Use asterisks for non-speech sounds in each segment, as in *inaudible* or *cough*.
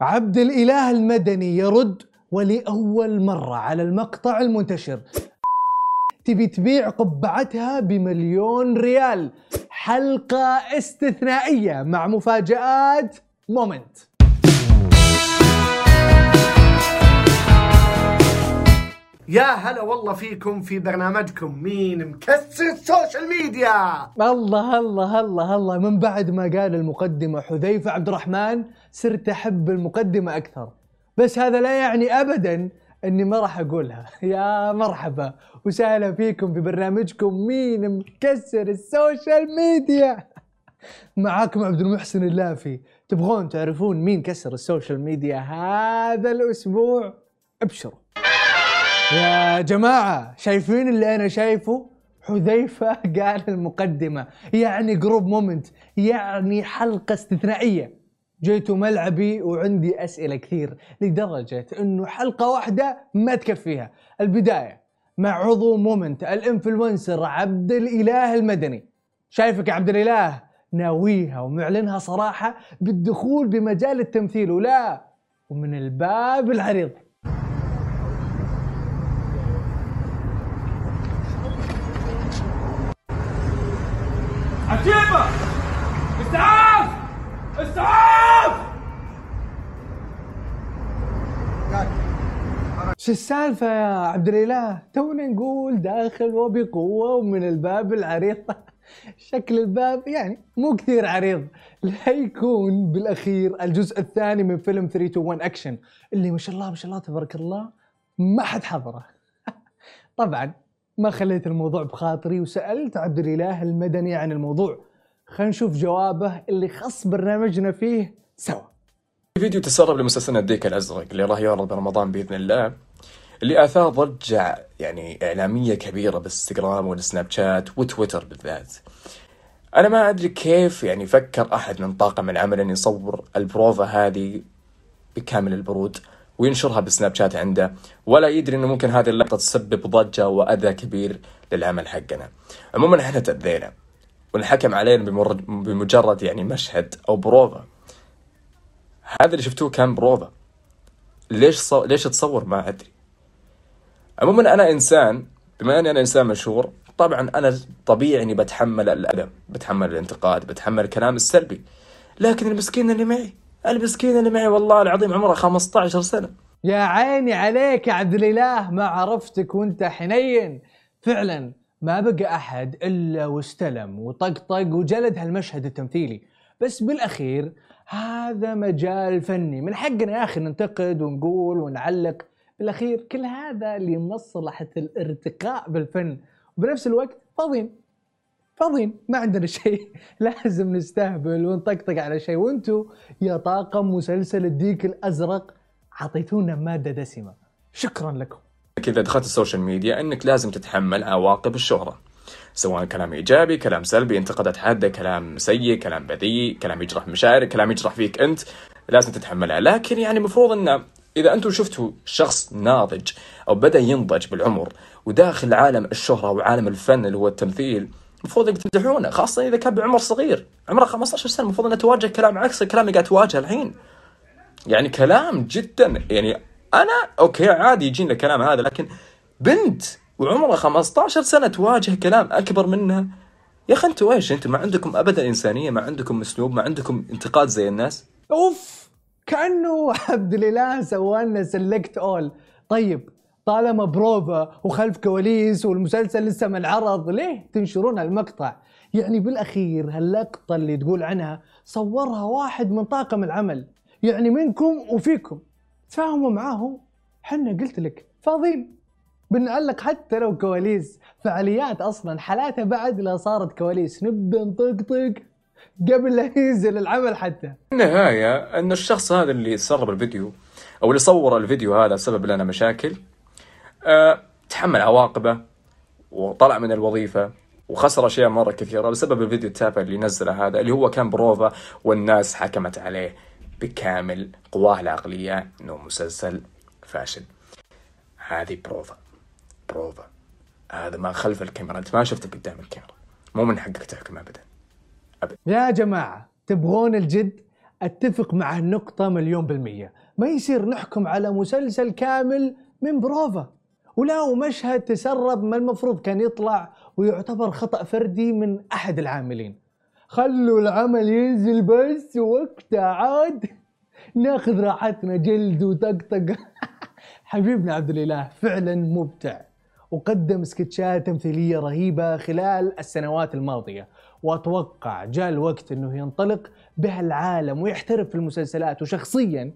عبد الإله المدني يرد ولأول مرة على المقطع المنتشر. تبي تبيع قبعتها بمليون ريال. حلقة استثنائية مع مفاجآت. moment. يا هلا والله فيكم في برنامجكم. مين مكسر السوشيال ميديا؟ الله الله الله الله. من بعد ما قال المقدمة حذيفة عبد الرحمن صرت أحب المقدمة أكثر. بس هذا لا يعني أبدا أني ما راح أقولها. *laughs* يا مرحبا. وسهلا فيكم في برنامجكم. مين مكسر السوشيال ميديا؟ *laughs* معاكم عبد المحسن اللافي. تبغون تعرفون مين كسر السوشيال ميديا هذا الأسبوع؟ ابشروا. يا جماعة شايفين اللي أنا شايفه؟ حذيفة *laughs* قال المقدمة. يعني group Moment يعني حلقة استثنائية. جيتوا ملعبي وعندي أسئلة كثير لدرجة أنه حلقة واحدة ما تكفيها البداية مع عضو Moment ال influencer عبد الإله المدني. شايفك يا عبد الإله؟ ناويها ومعلنها صراحة بالدخول بمجال التمثيل. ولا ومن الباب العريض. عجيبة شو السالفة يا عبد الإله؟ تونا نقول داخل وبقوة ومن الباب العريض. *laughs* شكل الباب يعني مو كثير عريض. لا يكون بالأخير الجزء الثاني من فيلم 3 2 1 أكشن اللي ما شاء الله ما شاء الله تبارك الله ما حد حضره. *laughs* طبعا ما خليت الموضوع بخاطري وسألت عبد الإله المدني عن الموضوع. خلينا نشوف جوابه اللي خص برنامجنا فيه سوا. فيديو تسرب لمسلسلنا الديك الأزرق اللي راح يعرض برمضان بإذن الله اللي آثار ضجة يعني إعلامية كبيرة بالإنستغرام والسناب شات وتويتر بالذات. أنا ما أدري كيف يعني فكر أحد من طاقم العمل إن يصور البروفا هذه بكامل البرود. وينشرها بالسناب شات عنده. ولا يدري إنه ممكن هذه اللقطة تسبب ضجة وأذى كبير للعمل حقنا. عموما إحنا تأذينا. والحكم علينا بمجرد يعني مشهد أو بروفا. هذا اللي شفتوه كان بروفا ليش صو... ليش تصور؟ ما أدري. عموما أنا إنسان بما أني أنا إنسان مشهور طبعا أنا طبيعي إني بتحمل الأذى بتحمل الانتقاد بتحمل الكلام السلبي. لكن المسكين اللي معي المسكين اللي معي والله العظيم عمره 15 سنة. يا عيني عليك يا عبد الإله ما عرفتك وأنت حنين. فعلا ما بقى أحد إلا واستلم وطقطق وجلد هالمشهد التمثيلي. بس بالأخير هذا مجال فني. من حقنا يا أخي ننتقد ونقول ونعلق. بالأخير كل هذا لمصلحة الارتقاء بالفن. وبنفس الوقت فاضيين فاضيين ما عندنا شيء. *laughs* لازم نستهبل ونطقطق على شيء. وأنتم يا طاقم مسلسل الديك الأزرق أعطيتونا مادة دسمة. شكرا لكم. إذا دخلت ال social media إنك لازم تتحمل عواقب الشهرة. سواء كلام إيجابي كلام سلبي انتقادات حادة كلام سيء كلام بذيء كلام يجرح مشاعرك كلام يجرح فيك أنت. لازم تتحملها. لكن يعني المفروض إن إذا أنتم شفتوا شخص ناضج أو بدأ ينضج بالعمر وداخل عالم الشهرة وعالم الفن اللي هو التمثيل المفروض انك تمدحونه خاصة إذا كان بعمر صغير. عمره 15 سنة المفروض أنه تواجه كلام عكس الكلام اللي قاعد تواجهه الحين. يعني كلام جدا يعني أنا أوكي عادي يجينا الكلام هذا لكن بنت وعمرها 15 سنة تواجه كلام أكبر منها. يا أخي أنتوا إيش؟ أنتوا ما عندكم ابدا إنسانية ما عندكم أسلوب ما عندكم انتقاد زي الناس؟ أوف! كأنه عبد الإله سوى لنا سلكت اول طيب طالما بروفا وخلف كواليس والمسلسل لسه ما انعرض ليه تنشرون المقطع يعني بالأخير هاللقطة اللي تقول عنها صورها واحد من طاقم العمل يعني منكم وفيكم. تفاهموا معاهم؟ حنا قلت لك فاضيين. بنعلق حتى لو كواليس. فعاليات أصلا حالاتها بعد لا صارت كواليس. نبدا نطقطق قبل لا ينزل العمل حتى. النهاية أن الشخص هذا اللي سرب الفيديو أو اللي صور الفيديو هذا سبب لنا مشاكل أه تحمل عواقبه وطلع من الوظيفة وخسر أشياء مرة كثيرة بسبب الفيديو التافه اللي نزله هذا اللي هو كان بروفا والناس حكمت عليه بكامل قواه العقلية أنه مسلسل فاشل. هذه بروفا. بروفا. هذا ما خلف الكاميرا. أنت ما شفته قدام الكاميرا. مو من حقك تحكم أبدا. يا جماعة تبغون الجد؟ أتفق مع النقطة مليون بالمية. ما يصير نحكم على مسلسل كامل من بروفا. ولا ومشهد تسرب ما المفروض كان يطلع ويعتبر خطأ فردي من أحد العاملين. خلوا العمل ينزل بس وقتها عاد. ناخذ راحتنا جلد وطقطق. *laughs* حبيبنا عبد الإله فعلا مبدع. وقدم سكتشات تمثيلية رهيبة خلال السنوات الماضية. وأتوقع جاء الوقت إنه ينطلق بهالعالم ويحترف في المسلسلات. وشخصيا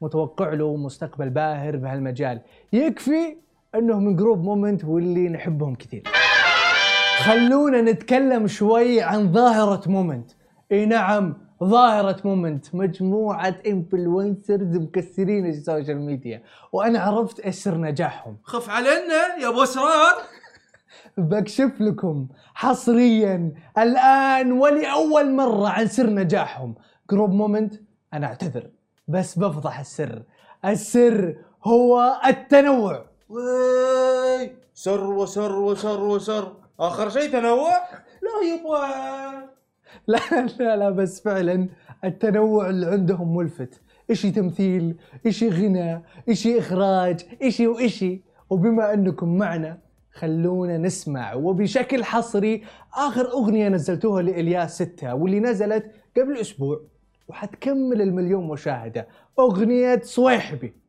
متوقع له مستقبل باهر بهالمجال. يكفي إنه من group Moment واللي نحبهم كثير. خلونا نتكلم شوي عن ظاهرة Moment إي نعم ظاهرة Moment مجموعة influencers مكسرين ال social media وأنا عرفت إيش سر نجاحهم. خف علينا يا أبو أسرار. *laughs* بكشف لكم حصريا الآن ولأول مرة عن سر نجاحهم. group Moment أنا أعتذر بس بفضح السر. السر هو التنوع. وي سر وسر وسر وسر. آخر شيء تنوع؟ لا يبغى لا لا لا بس فعلا التنوع اللي عندهم ملفت. إشي تمثيل إشي غنى إشي إخراج إشي وإشي. وبما أنكم معنا خلونا نسمع. وبشكل حصري آخر أغنية نزلتوها لإلياس ستة واللي نزلت قبل أسبوع. وحتكمل المليون مشاهدة. أغنية صويحبي.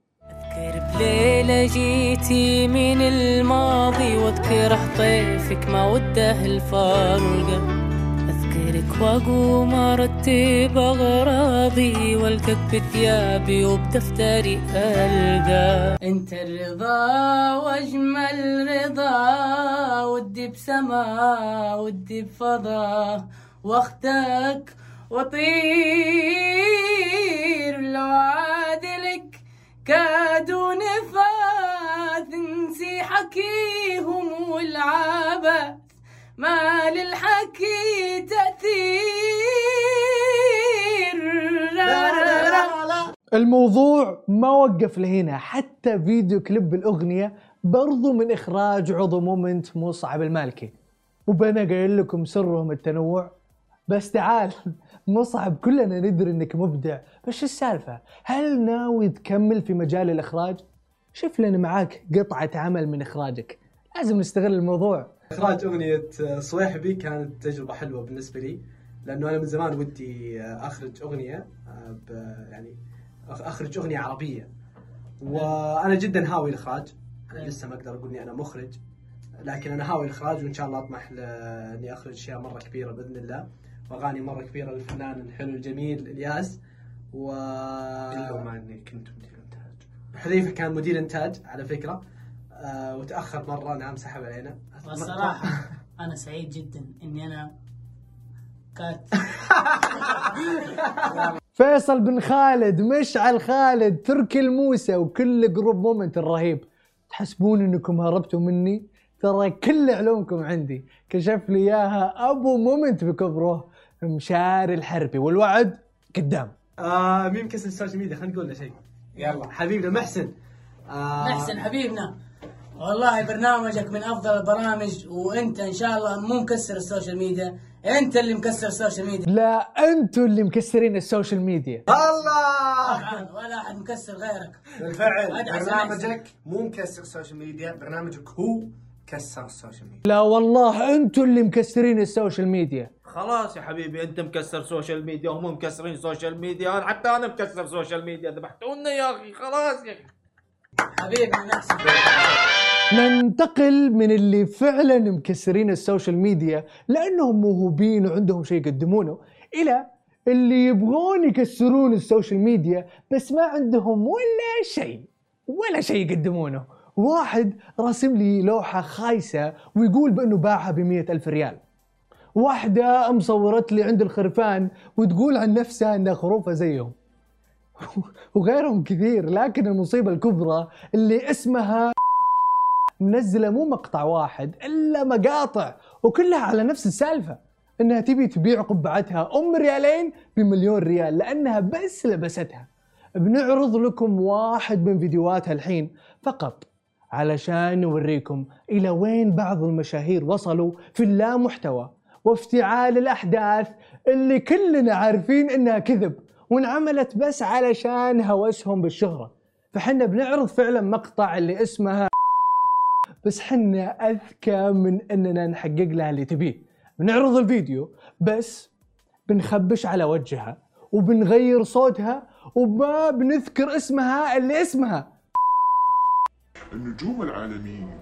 اذكر بليلة جيتي من الماضي واذكر طيفك ما وده الفرقة أذكرك وأقوم أرتب أغراضي وألقاك بثيابي وبدفتري ألقى. أنت الرضا وأجمل رضا ودي بسما ودي بفضا. واخدك واطير لو كادوا نفاث نسي حكيهم والعبث ما للحكي تأثير. الموضوع ما وقف لهنا. حتى فيديو كليب الأغنية برضو من إخراج عضو مومنت مصعب المالكي. وبنا قايل لكم سرهم التنوع. بس تعال مصعب كلنا ندري إنك مبدع. بس شو السالفة؟ هل ناوي تكمل في مجال الإخراج؟ شوف لنا معاك قطعة عمل من إخراجك. لازم نستغل الموضوع. إخراج أغنية صويحبي كانت تجربة حلوة بالنسبة لي لأنه أنا من زمان ودي أخرج أغنية ب- يعني أخرج أغنية عربية. وأنا جدا هاوي الإخراج. أنا لسه ما أقدر أقول إني أنا مخرج لكن أنا هاوي الإخراج وإن شاء الله أطمح ل- اني أخرج أشياء مرة كبيرة بإذن الله. واغاني مرة كبيرة للفنان الحلو الجميل إلياس و إلا ما إني كنت مدير إنتاج. حذيفه كان مدير إنتاج على فكرة آه وتأخر مرة نعم سحب علينا والصراحة أنا سعيد جدا إني أنا cut. *laughs* فيصل بن خالد مشعل خالد تركي الموسى وكل group Moment الرهيب. تحسبون إنكم هربتوا مني؟ ترى كل علومكم عندي. كشف لي إياها أبو Moment بكبره. مشاري الحربي والوعد قدام. آه مين مكسر ال social media؟ خلينا نقول له شيء. يلا حبيبنا محسن. آه محسن حبيبنا. والله برنامجك من أفضل البرامج وأنت إن شاء الله مو مكسر ال social media. أنت اللي مكسر ال social media. لا أنتوا اللي مكسرين ال social media. الله! طبعا ولا أحد مكسر غيرك. بالفعل برنامجك مو مكسر ال social media برنامجك هو كسر ال social media. لا والله أنتوا اللي مكسرين ال social media. خلاص يا حبيبي انت مكسر social media وهم مكسرين social media. أنا حتى أنا مكسر social media ذبحتونا يا أخي. خلاص يا أخي. حبيبنا محسن ننتقل من اللي فعلا مكسرين ال social media لأنهم موهوبين وعندهم شيء يقدمونه إلى اللي يبغون يكسرون ال social media بس ما عندهم ولا شيء ولا شيء يقدمونه. واحد راسم لي لوحة خايسة ويقول بأنه باعها بمية ألف ريال. واحدة مصورت لي عند الخرفان وتقول عن نفسها أنها خروفة زيهم. *laughs* وغيرهم كثير لكن المصيبة الكبرى اللي اسمها منزلة مو مقطع واحد إلا مقاطع وكلها على نفس السالفة. إنها تبي تبيع قبعتها أم ريالين بمليون ريال لأنها بس لبستها. بنعرض لكم واحد من فيديوهاتها الحين فقط. علشان نوريكم إلى وين بعض المشاهير وصلوا في اللامحتوى وافتعال الأحداث اللي كلنا عارفين إنها كذب وانعملت بس علشان هوسهم بالشهرة. فحنا بنعرض فعلا مقطع اللي اسمها بس حنا أذكى من إننا نحقق لها اللي تبيه. بنعرض الفيديو بس بنخبش على وجهها وبنغير صوتها وما بنذكر اسمها اللي اسمها. النجوم العالميين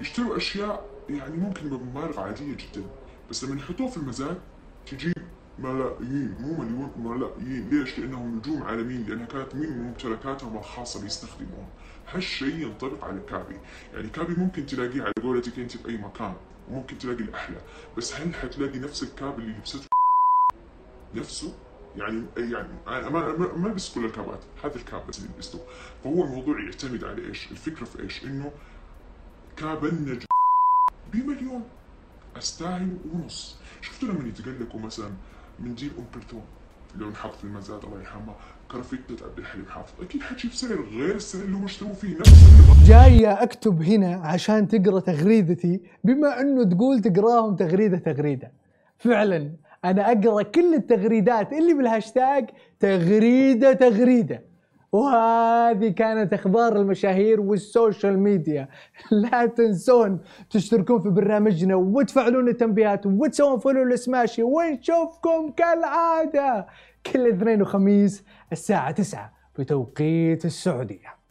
يشتروا أشياء يعني ممكن بمبالغ عادية جدا. بس لما يحطوها في المزاد تجيب ملايين مو مليون ملايين. ليش؟ لأنهم نجوم عالميين لأنها كانت من ممتلكاتهم الخاصة اللي يستخدموها. هالشيء ينطبق على كابي. يعني كابي ممكن تلاقيه على قولتك أنت في أي مكان وممكن تلاقي الأحلى. بس هل حتلاقي نفس الكاب اللي لبسته نفسه؟ يعني يعني أنا ما ما- البس كل الكابات هذا الكاب بس اللي لبسته فهو الموضوع يعتمد على إيش؟ الفكرة في إيش؟ إنه كاب النجم بمليون أستاهل ونص. شفتوا لما يتقلقوا مثلا منديل أم كلثوم؟ لو انحط في المزاد الله يرحمها كرفتة عبد الحليم حافظ. أكيد حتجيب سعر غير السعر اللي هم اشتروا فيه نفس جاية أكتب هنا عشان تقرأ تغريدتي بما إنه تقول تقراهم تغريدة تغريدة. فعلا أنا أقرأ كل التغريدات اللي بالهاشتاج تغريدة تغريدة. وهذه كانت أخبار المشاهير وال social media. *laughs* لا تنسون تشتركون في برنامجنا وتفعلون التنبيهات وتسوون follow ل Smashi ونشوفكم كالعادة كل اثنين وخميس الساعة 9 بتوقيت السعودية.